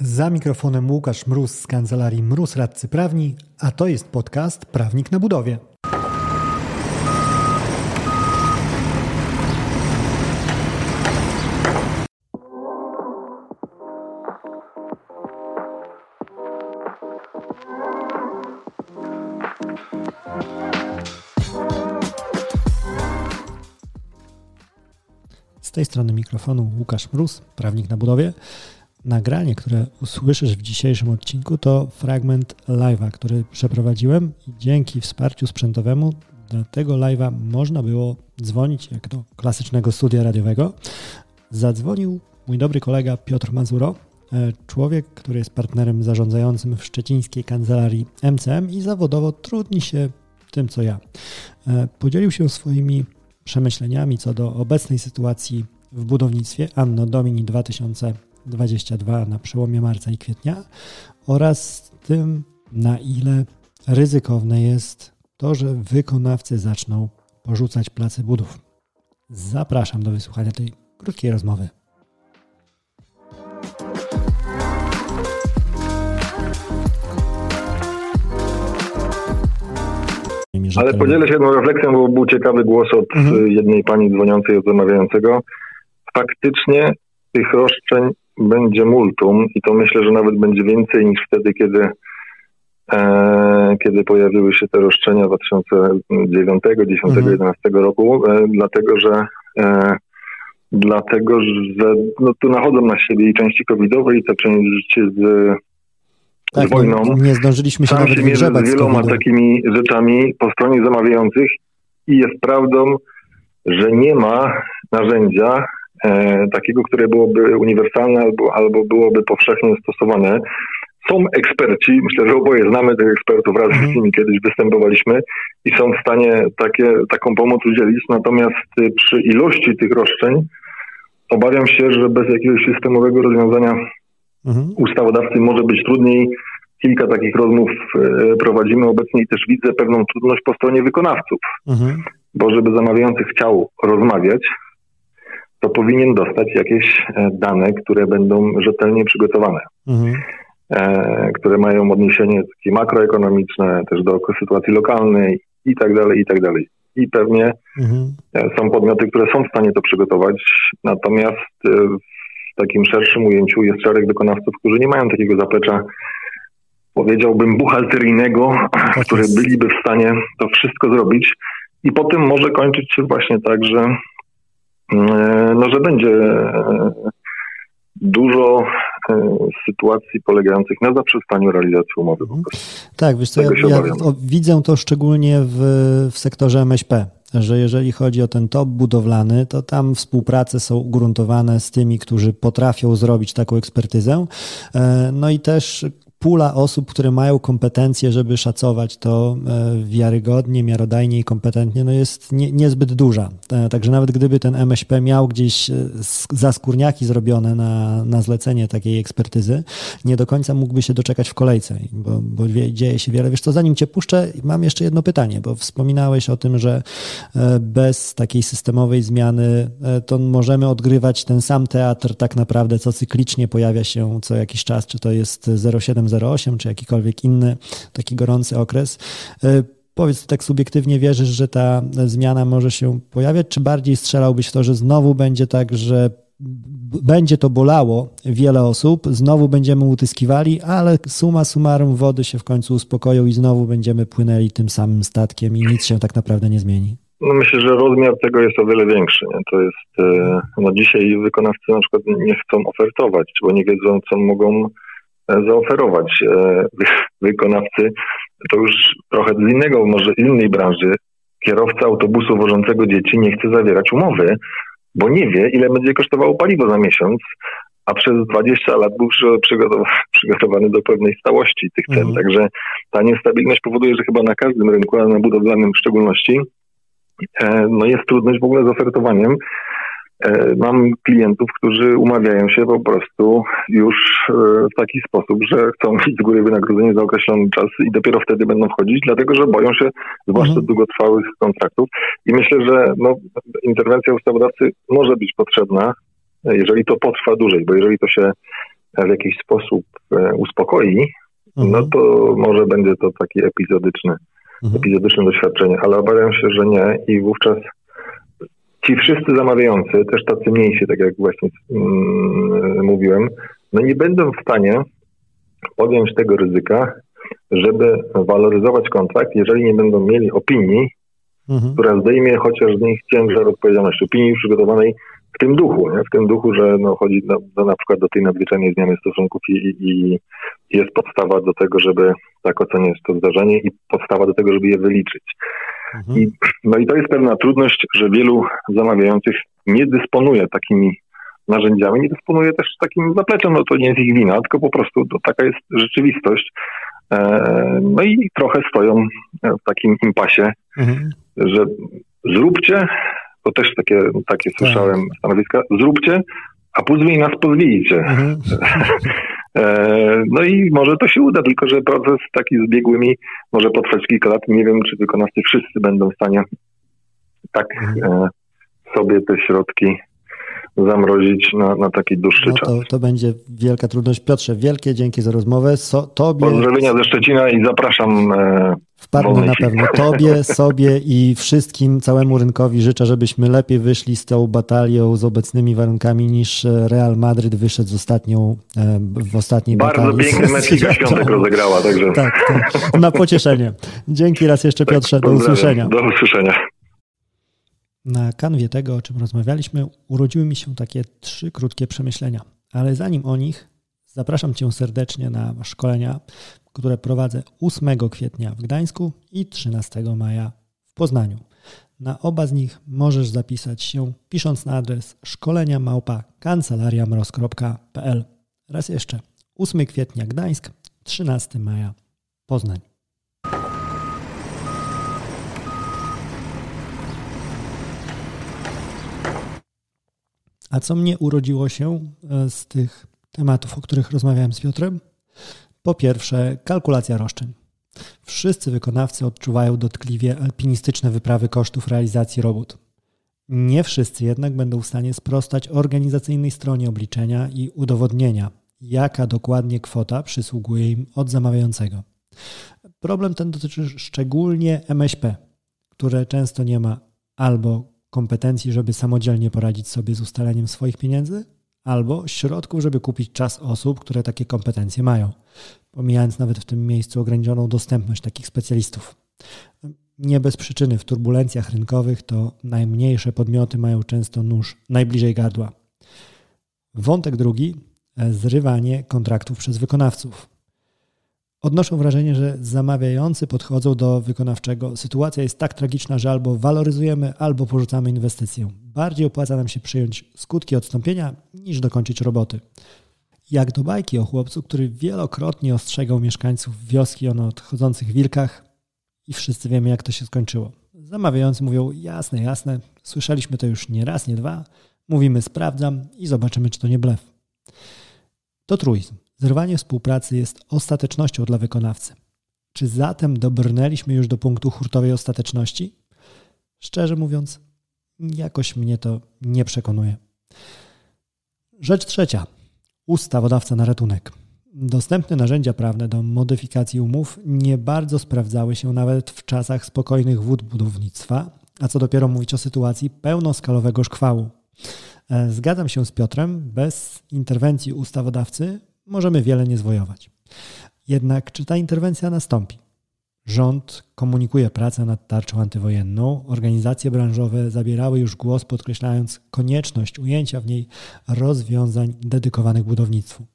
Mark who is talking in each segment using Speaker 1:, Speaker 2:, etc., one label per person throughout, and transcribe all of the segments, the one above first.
Speaker 1: Za mikrofonem Łukasz Mróz z kancelarii Mróz Radcy Prawni, a to jest podcast Prawnik na budowie. Z tej strony mikrofonu Łukasz Mróz, prawnik na budowie. Nagranie, które usłyszysz w dzisiejszym odcinku, to fragment live'a, który przeprowadziłem dzięki wsparciu sprzętowemu do tego live'a można było dzwonić jak do klasycznego studia radiowego. Zadzwonił mój dobry kolega Piotr Mazuro, e, człowiek, który jest partnerem zarządzającym w szczecińskiej kancelarii MCM i zawodowo trudni się tym, co ja. E, podzielił się swoimi przemyśleniami co do obecnej sytuacji w budownictwie Anno Domini 2022 na przełomie marca i kwietnia oraz tym, na ile ryzykowne jest to, że wykonawcy zaczną porzucać place budów. Zapraszam do wysłuchania tej krótkiej rozmowy.
Speaker 2: Ale podzielę się jedną refleksją, bo był ciekawy głos od mhm. jednej pani dzwoniącej, od zamawiającego. Faktycznie tych roszczeń będzie multum i to myślę, że nawet będzie więcej niż wtedy, kiedy, e, kiedy pojawiły się te roszczenia 2009, 10, mhm. 11 roku, e, dlatego że e, dlatego, że no, tu nachodzą na siebie i części covidowe i ta część z
Speaker 1: tak, wojną. Nie zdążyliśmy się nawet się
Speaker 2: z wieloma z takimi rzeczami po stronie zamawiających i jest prawdą, że nie ma narzędzia takiego, które byłoby uniwersalne albo, albo byłoby powszechnie stosowane. Są eksperci, myślę, że oboje znamy tych ekspertów, razem mhm. z nimi kiedyś występowaliśmy i są w stanie takie, taką pomoc udzielić, natomiast y, przy ilości tych roszczeń obawiam się, że bez jakiegoś systemowego rozwiązania mhm. ustawodawcy może być trudniej. Kilka takich rozmów e, prowadzimy obecnie i też widzę pewną trudność po stronie wykonawców, mhm. bo żeby zamawiający chciał rozmawiać, to powinien dostać jakieś e, dane, które będą rzetelnie przygotowane, mhm. e, które mają odniesienie takie makroekonomiczne, też do sytuacji lokalnej i tak dalej, i tak dalej. I pewnie mhm. E, są podmioty, które są w stanie to przygotować, natomiast w takim szerszym ujęciu jest szereg wykonawców, którzy nie mają takiego zaplecza, powiedziałbym, buchalteryjnego, tak które byliby w stanie to wszystko zrobić. I potem może kończyć się właśnie tak, że, no, że będzie e, dużo e, sytuacji polegających na zaprzestaniu realizacji umowy.
Speaker 1: Tak, wiesz co, ja, ja widzę to szczególnie w, w sektorze MŚP że jeżeli chodzi o ten top budowlany, to tam współprace są ugruntowane z tymi, którzy potrafią zrobić taką ekspertyzę. E, no i też pula osób, które mają kompetencje, żeby szacować to e, wiarygodnie, miarodajnie i kompetentnie, no jest nie, niezbyt duża. E, także nawet gdyby ten MŚP miał gdzieś e, zaskórniaki zrobione na, na zlecenie takiej ekspertyzy, nie do końca mógłby się doczekać w kolejce, bo, bo dzieje się wiele. Wiesz co, zanim cię puszczę, mam jeszcze jedno pytanie, bo wspominałeś o tym, że bez takiej systemowej zmiany to możemy odgrywać ten sam teatr tak naprawdę, co cyklicznie pojawia się co jakiś czas, czy to jest 07 08 czy jakikolwiek inny taki gorący okres. E, powiedz tak subiektywnie, wierzysz, że ta zmiana może się pojawiać, czy bardziej strzelałbyś w to, że znowu będzie tak, że będzie to bolało wiele osób, znowu będziemy utyskiwali, ale suma summarum wody się w końcu uspokoją i znowu będziemy płynęli tym samym statkiem i nic się tak naprawdę nie zmieni.
Speaker 2: No myślę, że rozmiar tego jest o wiele większy. Nie? To jest, e, no dzisiaj wykonawcy na przykład nie chcą ofertować, bo nie wiedzą, co mogą zaoferować e, wykonawcy. To już trochę z innego, może innej branży. Kierowca autobusu wożącego dzieci nie chce zawierać umowy, bo nie wie, ile będzie kosztowało paliwo za miesiąc, a przez 20 lat był przygotowany do pewnej stałości tych cen. Mhm. Także ta niestabilność powoduje, że chyba na każdym rynku, ale na budowlanym w szczególności, e, no jest trudność w ogóle z ofertowaniem. E, mam klientów, którzy umawiają się po prostu już e, w taki sposób, że chcą mieć z góry wynagrodzenie za określony czas i dopiero wtedy będą wchodzić, dlatego że boją się zwłaszcza mhm. długotrwałych kontraktów. I myślę, że no, interwencja ustawodawcy może być potrzebna, jeżeli to potrwa dłużej, bo jeżeli to się w jakiś sposób uspokoi, mhm. no to może będzie to taki epizodyczny, mhm. epizodyczne doświadczenie, ale obawiam się, że nie i wówczas ci wszyscy zamawiający, też tacy mniejsi, tak jak właśnie mm, mówiłem, no nie będą w stanie podjąć tego ryzyka, żeby waloryzować kontrakt, jeżeli nie będą mieli opinii, mhm. która zdejmie chociaż z nich ciężar odpowiedzialności, opinii przygotowanej w tym duchu, nie? w tym duchu, że no, chodzi no, no, na przykład do tej nadzwyczajnej zmiany stosunków i, i, jest podstawa do tego, żeby tak oceniać to zdarzenie i podstawa do tego, żeby je wyliczyć. Mhm. No i to jest pewna trudność, że wielu zamawiających nie dysponuje takimi narzędziami, nie dysponuje też takim zapleczem, no to nie jest ich wina, tylko po prostu to taka jest rzeczywistość. E, no i trochę stoją w takim impasie, mhm. że zróbcie, to też takie, takie tak. słyszałem stanowiska, zróbcie, a później nas pozwijcie. Mhm. E, no i może to się uda, tylko że proces taki z biegłymi może potrwać kilka lat. Nie wiem, czy wykonawcy wszyscy będą w stanie tak e, sobie te środki zamrozić na, na taki dłuższy
Speaker 1: no to,
Speaker 2: czas.
Speaker 1: To będzie wielka trudność. Piotrze, wielkie dzięki za rozmowę. So, tobie...
Speaker 2: Pozdrowienia ze Szczecina i zapraszam. E,
Speaker 1: Wpadnę na pewno tobie, sobie i wszystkim, całemu rynkowi życzę, żebyśmy lepiej wyszli z tą batalią, z obecnymi warunkami niż Real Madryt wyszedł z ostatnią, e, w ostatniej
Speaker 2: Bardzo
Speaker 1: batalii.
Speaker 2: Bardzo piękny mecz Liga Świątek rozegrała, także...
Speaker 1: Tak, tak, na pocieszenie. Dzięki raz jeszcze Piotrze, do usłyszenia.
Speaker 2: Do usłyszenia.
Speaker 1: Na kanwie tego, o czym rozmawialiśmy, urodziły mi się takie trzy krótkie przemyślenia. Ale zanim o nich, zapraszam Cię serdecznie na szkolenia, które prowadzę 8 kwietnia w Gdańsku i 13 maja w Poznaniu. Na oba z nich możesz zapisać się pisząc na adres szkolenia małpa kancelariamroz.pl. Raz jeszcze 8 kwietnia Gdańsk, 13 maja Poznań. A co mnie urodziło się e, z tych tematów, o których rozmawiałem z Piotrem? Po pierwsze, kalkulacja roszczeń. Wszyscy wykonawcy odczuwają dotkliwie alpinistyczne wyprawy kosztów realizacji robót. Nie wszyscy jednak będą w stanie sprostać organizacyjnej stronie obliczenia i udowodnienia, jaka dokładnie kwota przysługuje im od zamawiającego. Problem ten dotyczy szczególnie MŚP, które często nie ma albo kompetencji, żeby samodzielnie poradzić sobie z ustaleniem swoich pieniędzy, albo środków, żeby kupić czas osób, które takie kompetencje mają, pomijając nawet w tym miejscu ograniczoną dostępność takich specjalistów. Nie bez przyczyny w turbulencjach rynkowych to najmniejsze podmioty mają często nóż najbliżej gardła. Wątek drugi zrywanie kontraktów przez wykonawców. Odnoszą wrażenie, że zamawiający podchodzą do wykonawczego. Sytuacja jest tak tragiczna, że albo waloryzujemy, albo porzucamy inwestycję. Bardziej opłaca nam się przyjąć skutki odstąpienia, niż dokończyć roboty. Jak do bajki o chłopcu, który wielokrotnie ostrzegał mieszkańców wioski o nadchodzących wilkach i wszyscy wiemy, jak to się skończyło. Zamawiający mówią, jasne, jasne, słyszeliśmy to już nie raz, nie dwa, mówimy sprawdzam i zobaczymy, czy to nie blef. To truizm. Zerwanie współpracy jest ostatecznością dla wykonawcy. Czy zatem dobrnęliśmy już do punktu hurtowej ostateczności? Szczerze mówiąc, jakoś mnie to nie przekonuje. Rzecz trzecia. Ustawodawca na ratunek. Dostępne narzędzia prawne do modyfikacji umów nie bardzo sprawdzały się nawet w czasach spokojnych wód budownictwa, a co dopiero mówić o sytuacji pełnoskalowego szkwału. E, zgadzam się z Piotrem, bez interwencji ustawodawcy możemy wiele nie zwojować. Jednak czy ta interwencja nastąpi? Rząd komunikuje pracę nad tarczą antywojenną. Organizacje branżowe zabierały już głos, podkreślając konieczność ujęcia w niej rozwiązań dedykowanych budownictwu.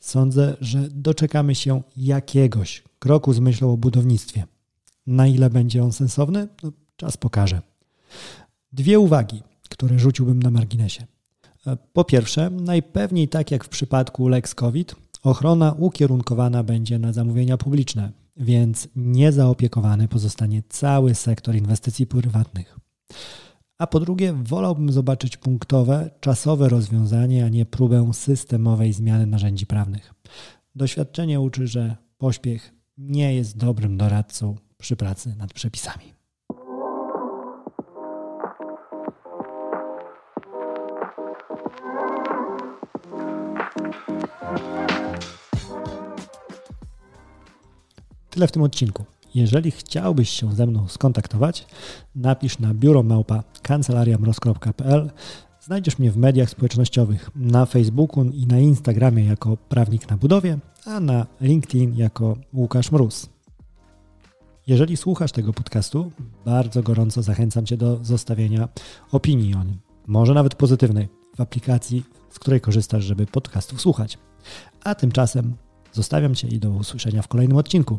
Speaker 1: Sądzę, że doczekamy się jakiegoś kroku z myślą o budownictwie. Na ile będzie on sensowny? No, czas pokaże. Dwie uwagi, które rzuciłbym na marginesie. Po pierwsze, najpewniej tak jak w przypadku Lex COVID, ochrona ukierunkowana będzie na zamówienia publiczne, więc niezaopiekowany pozostanie cały sektor inwestycji prywatnych. A po drugie, wolałbym zobaczyć punktowe, czasowe rozwiązanie, a nie próbę systemowej zmiany narzędzi prawnych. Doświadczenie uczy, że pośpiech nie jest dobrym doradcą przy pracy nad przepisami. Tyle w tym odcinku. Jeżeli chciałbyś się ze mną skontaktować, napisz na biuromałpa kancelariamroz.pl. Znajdziesz mnie w mediach społecznościowych na Facebooku i na Instagramie jako prawnik na budowie, a na LinkedIn jako Łukasz Mróz. Jeżeli słuchasz tego podcastu, bardzo gorąco zachęcam Cię do zostawienia opinii o nim, może nawet pozytywnej, w aplikacji, z której korzystasz, żeby podcastów słuchać. A tymczasem zostawiam Cię i do usłyszenia w kolejnym odcinku.